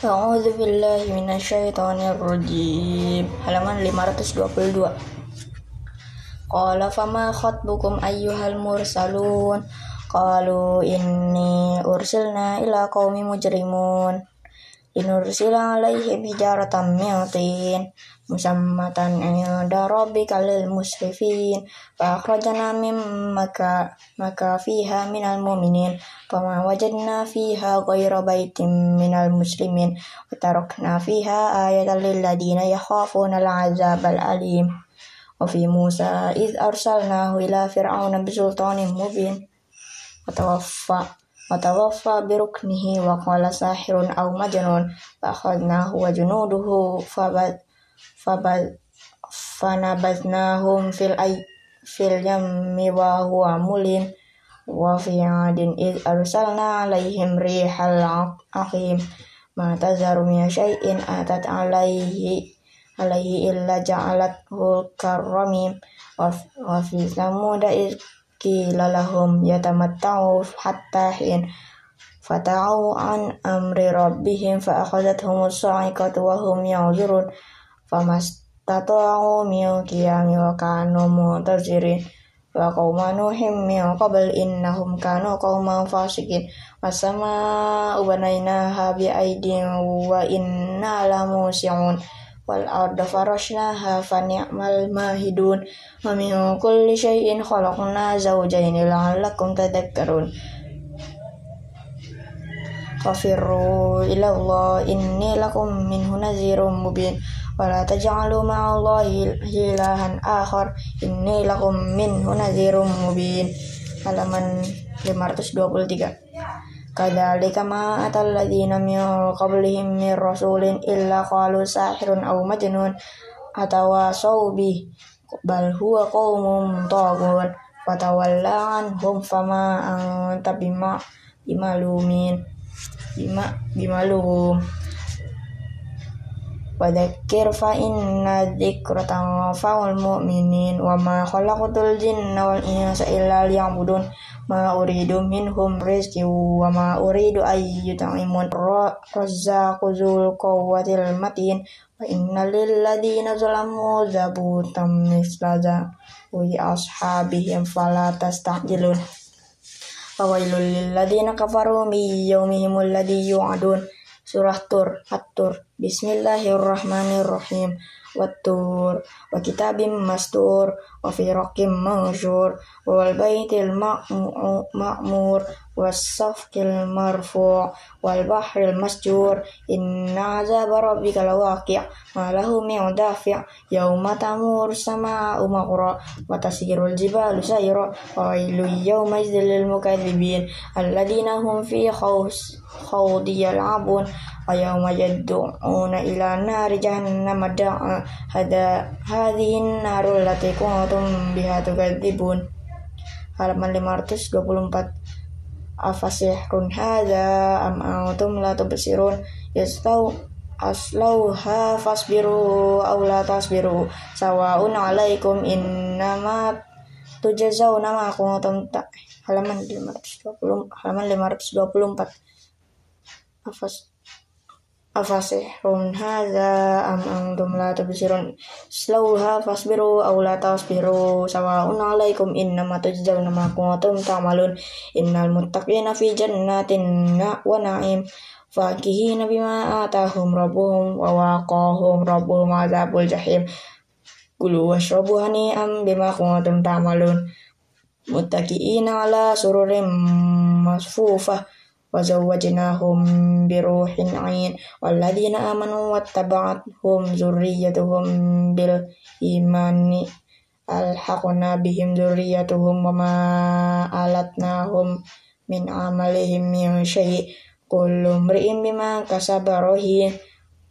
A'udzu minasyaitonir rajim. Halaman 522. Qala fama khatbukum ayyuhal mursalun? Qalu inni ursilna ila qaumi mujrimun. Linursila alaihim hijaratan min musammatan inda rabbika lil musrifin fa akhrajna min maka maka fiha minal mu'minin fama wajadna fiha ghayra baitin minal muslimin wa tarakna fiha ayatan lil ladina yakhafuna al azab al alim. Wa Musa id arsalnahu ila fir'auna bisultanin mubin. Wa watawaffa biruknihi wa qala sahirun aw majnun fa akhadnahu wa junuduhu fabad fanabadnahum fil ay fil yammi wa huwa mulin wa fi adin id arsalna alaihim rihal syai'in atat alaihi alaihi illa ja'alathu qila lahum yatamatta'u hatta hin fata'u an amri rabbihim fa akhadathum as-sa'iqatu wa hum yanzurun famastata'u min qiyami wa kanu mu'tazirin. Wa qauma nuhim min qabl innahum kanu qauman fasikin wasama ubanaynaha bi aidin wa inna lamusi'un wal arda farashnaha fa ni'mal mahidun. Wa min kulli shay'in khalaqna zawjayn la'allakum tadhakkarun. Fafirru ila Allah inni lakum minhu nazirum mubin. Wala taj'alu ma'allahi ilahan akhar inni lakum minhu nazirum mubin. Halaman 523 Kadzalika ma atal ladzina min qablihim min rasulin illa qalu sahirun aw majnun atawasaw bi bal huwa qaumun taghun fatawalla anhum fama anta bima bimalumin bima bimalum Wadakir fa inna dzikra tanfa'ul mu'minin wa ma khalaqatul jinna wal insa illa liya'budun ma uridu minhum rizqi wa ma uridu ay yut'imun. Razzaqu dzul quwwatil matin. Wa inna lil ladzina zalamu zabutam mislaza wa ashabihim fala tasta'jilun. Fawailul lil ladzina kafaru min yaumihimul ladzi yu'adun. Surah Tur At-Tur. Bismillahirrahmanirrahim Wattur wa kitabim mastur wa fi raqim mansyur was-safkil marfu' wal bahril masjur inna azaba rabbika lawaqi' ma lahu min dafi' yauma tamur sama'u maqra wa tasirul jibalu sayra wa ilu yawma idzil lil mukadzibin alladziina hum fi khawdi yal'abun wa yawma yad'una ila nari jahannam da'a hada hadhihi narul lati kuntum biha tukadzibun halaman 524 afasihrun hadza am antum la tubsirun. Yastau aslauha fasbiru aw la tasbiru. Sawaun alaikum innama tujazawna ma kuntum ta halaman 520 halaman 524 afas afasihrun hadza am antum la tubsirun. Slauha fasbiru aw la tasbiru. Sawaun alaikum innama tujzauna ma kuntum ta'malun. Innal muttaqina fi jannatin wa na'im. Fakihina bima atahum rabbuhum wa waqahum rabbuhum azabul jahim. Kulu washrabu hani'am bima kuntum ta'malun. Muttaqiina ala sururim masfufah وزوجناهم بروح عين والذين آمنوا واتبعتهم ذريتهم بالإيمان ألحقنا بهم ذريتهم وما ألتناهم من عملهم من شيء كل امرئ بما كسب رهين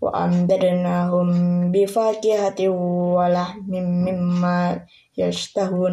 وأمددناهم بفاكهة ولحم مما يشتهون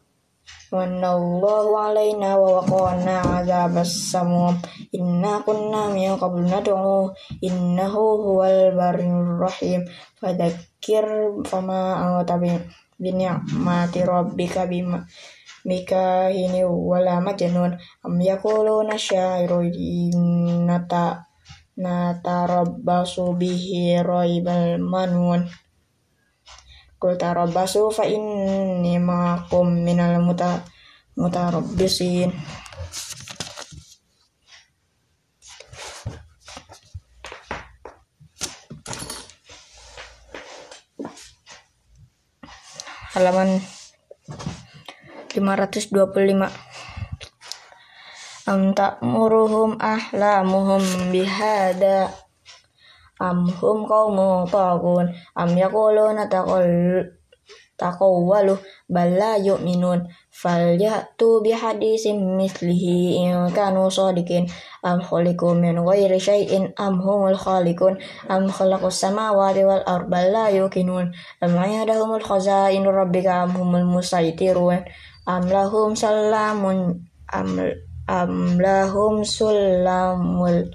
Manallahu alaina wa waqana azabas samum. Inna kunna min qablu nad'u. Innahu huwal barrur rahim. Fadzakkir fama anta bi ni'mati rabbika bima bika hini wala majnun. Am yaquluna sya'iru nata natarabbasu bihi raibal manun. Qul tarabbasu fa inni ma'akum minal muta mutarabbisin. Halaman 525 am ta'muruhum ahlamuhum bihada am hum qaumu tagun am yaquluna taqawwalu bal la yu'minun. Falyatu bihadisin mislihi in kanu sadiqin. Am khuliqu min ghairi syai'in am humul khaliqun. Am khalaqus samawati wal arda la yuqinun. Am 'indahumul khazainu rabbika am humul musaitirun am lahum salamun am amlahum sulamul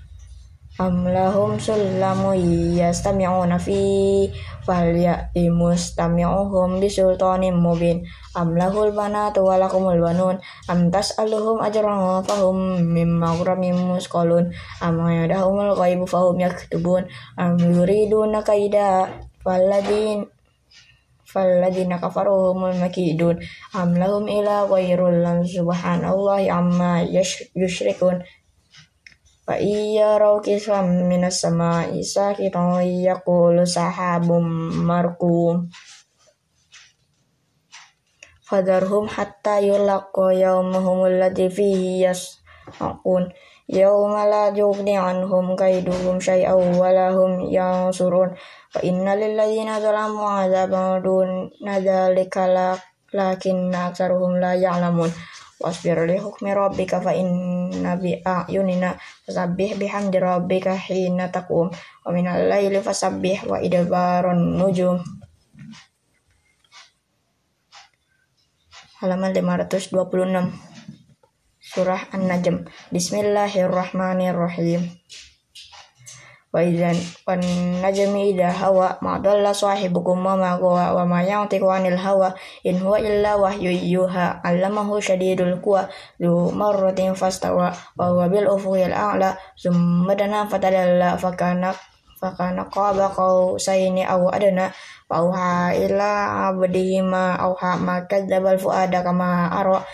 amlahum sulamu yastami'una fi falyati mustami'uhum bisultanin mubin. Amlahul banatu walakumul banun. Am tas'aluhum ajran fahum min maghramin musqalun. Am yadahumul ghaibu fahum yaktubun am yuriduna kaida faladin falladina kafaru humul makidun. Am lahum ila ghairul subhanallahi amma yushrikun fa iya raw kisam minas sama'i sakitan yaqulu sahabum markum. Fadarhum hatta yulaqqa yawmahum alladhi fihi yas'aqun. Yawma la yughni anhum kaiduhum syai'aw wa lahum yansurun. Wa inna lilladzina zalamu azaban duna dzalika lakinna aktsaruhum la ya'lamun. Wasbir li hukmi rabbika fa inna bi a'yunina fasabbih bihamdi rabbika hina taqum. Wa minal laili fasabbih wa idbaron nujum. Halaman 526 Surah An-Najm. Bismillahirrahmanirrahim wa idzan wan najmi idza hawa ma dalla sahibukum wa ma huwa wa ma yantiqu anil hawa in huwa illa wahyu yuha allamahu shadidul quwa lu marratin fastawa wa huwa bil ufuqil a'la summa dana fatadalla fakana fakana qaba qausaini aw adana fa auha ila abdihi ma auha ma kadzdzabal fuada kama ara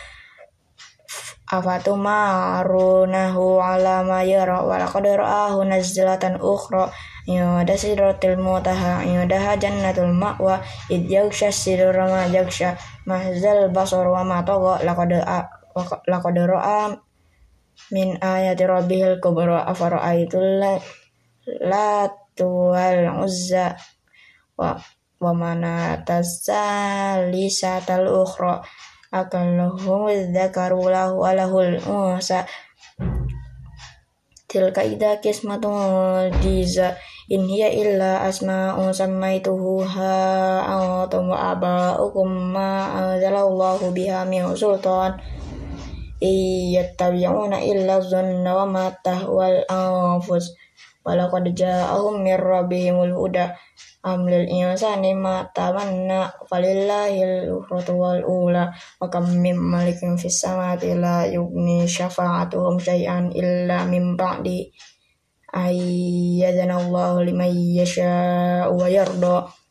afatumarunahu ala ma yara wa laqad ra'ahu nazlatan ukhra. Yada sidratil mutaha yada jannatul ma'wa id yaghsha sidra ma yaghsha mahzal basar wa ma tagha. Laqad laqad ra'a min ayati rabbihil kubra. Afara'aitul latuwal uzza wa wa mana tasalisatal ukhra akallahu dzakaru lahu alahul unsa. Tilka idza kismatun diza in hiya illa asma'un sammaituhu ha antum wa aba'ukum ma anzalallahu biha min sultan. Iyattabi'una illa dhanna wa ma tahwal anfus walaqad ja'ahum mir rabbihimul huda. Am lil insani ma tamanna falillahil ukhratu wal ula. Wa kam mim malikin fis samati la yughni syafa'atuhum syai'an illa min ba'di ayyadana Allahu liman yasha'u wa yarda